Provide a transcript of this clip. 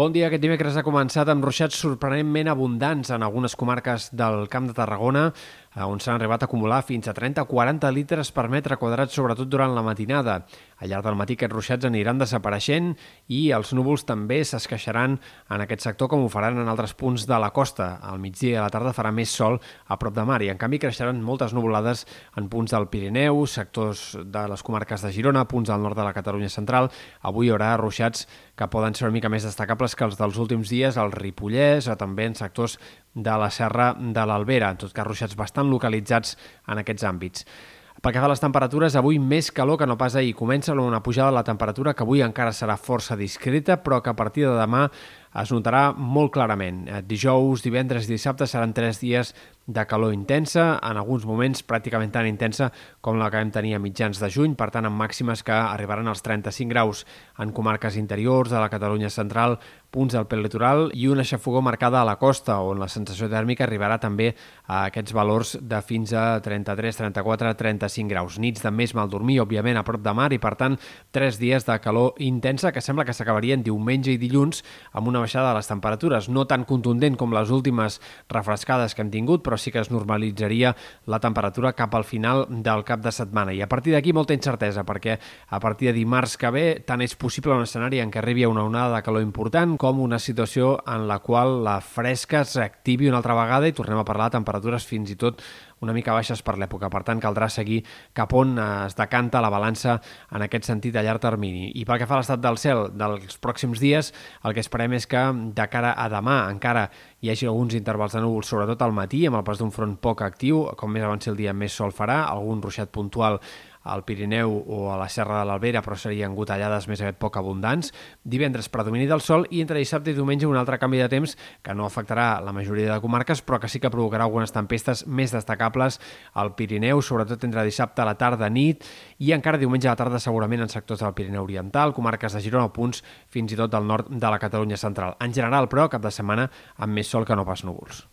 Bon dia. Aquest dimecres ha començat amb ruixats sorprenentment abundants en algunes comarques del Camp de Tarragona, eh, on s'han arribat a acumular fins a 30-40 litres per metre quadrat, sobretot durant la matinada. Al llarg del matí aquests ruixats aniran desapareixent i els núvols també s'esqueixaran en aquest sector com ho faran en altres punts de la costa. Al migdia i a la tarda farà més sol a prop de mar i en canvi creixeran moltes nuvolades en punts del Pirineu, sectors de les comarques de Girona, punts del nord de la Catalunya central. Avui hi haurà ruixats que poden ser una mica més destacables que els dels últims dies, al Ripollès o també en sectors de la Serra de l'Albera, en tot cas ruixats bastant localitzats en aquests àmbits. Pel que fa a les temperatures, avui més calor que no pas ahir. Comença una pujada de la temperatura que avui encara serà força discreta, però que a partir de demà es notarà molt clarament. Eh, dijous, divendres i dissabte seran tres dies de calor intensa, en alguns moments pràcticament tan intensa com la que vam tenir a mitjans de juny, per tant amb màximes que arribaran als 35 graus en comarques interiors de la Catalunya central, punts del litoral i una xafogó marcada a la costa, on la sensació tèrmica arribarà també a aquests valors de fins a 33, 34, 35 graus. Nits de més mal dormir, òbviament, a prop de mar i, per tant, tres dies de calor intensa que sembla que s'acabarien diumenge i dilluns amb una baixada de les temperatures, no tan contundent com les últimes refrescades que hem tingut, però sí que es normalitzaria la temperatura cap al final del cap de setmana. I a partir d'aquí molta incertesa, perquè a partir de dimarts que ve tant és possible un escenari en què arribi una onada de calor important com una situació en la qual la fresca s'activi una altra vegada i tornem a parlar de temperatures fins i tot una mica baixes per l'època. Per tant, caldrà seguir cap on es decanta la balança en aquest sentit a llarg termini. I pel que fa a l'estat del cel dels pròxims dies, el que esperem és que de cara a demà encara hi hagi alguns intervals de núvols, sobretot al matí, amb el pas d'un front poc actiu, com més avanci el dia més sol farà, algun ruixat puntual al Pirineu o a la Serra de l'Albera, però serien gotellades més aviat poc abundants. Divendres predomini del sol i entre dissabte i diumenge un altre canvi de temps que no afectarà la majoria de comarques, però que sí que provocarà algunes tempestes més destacables al Pirineu, sobretot entre dissabte a la tarda, nit i encara diumenge a la tarda segurament en sectors del Pirineu Oriental, comarques de Girona o punts fins i tot del nord de la Catalunya central. En general, però, cap de setmana amb més sol que no pas núvols.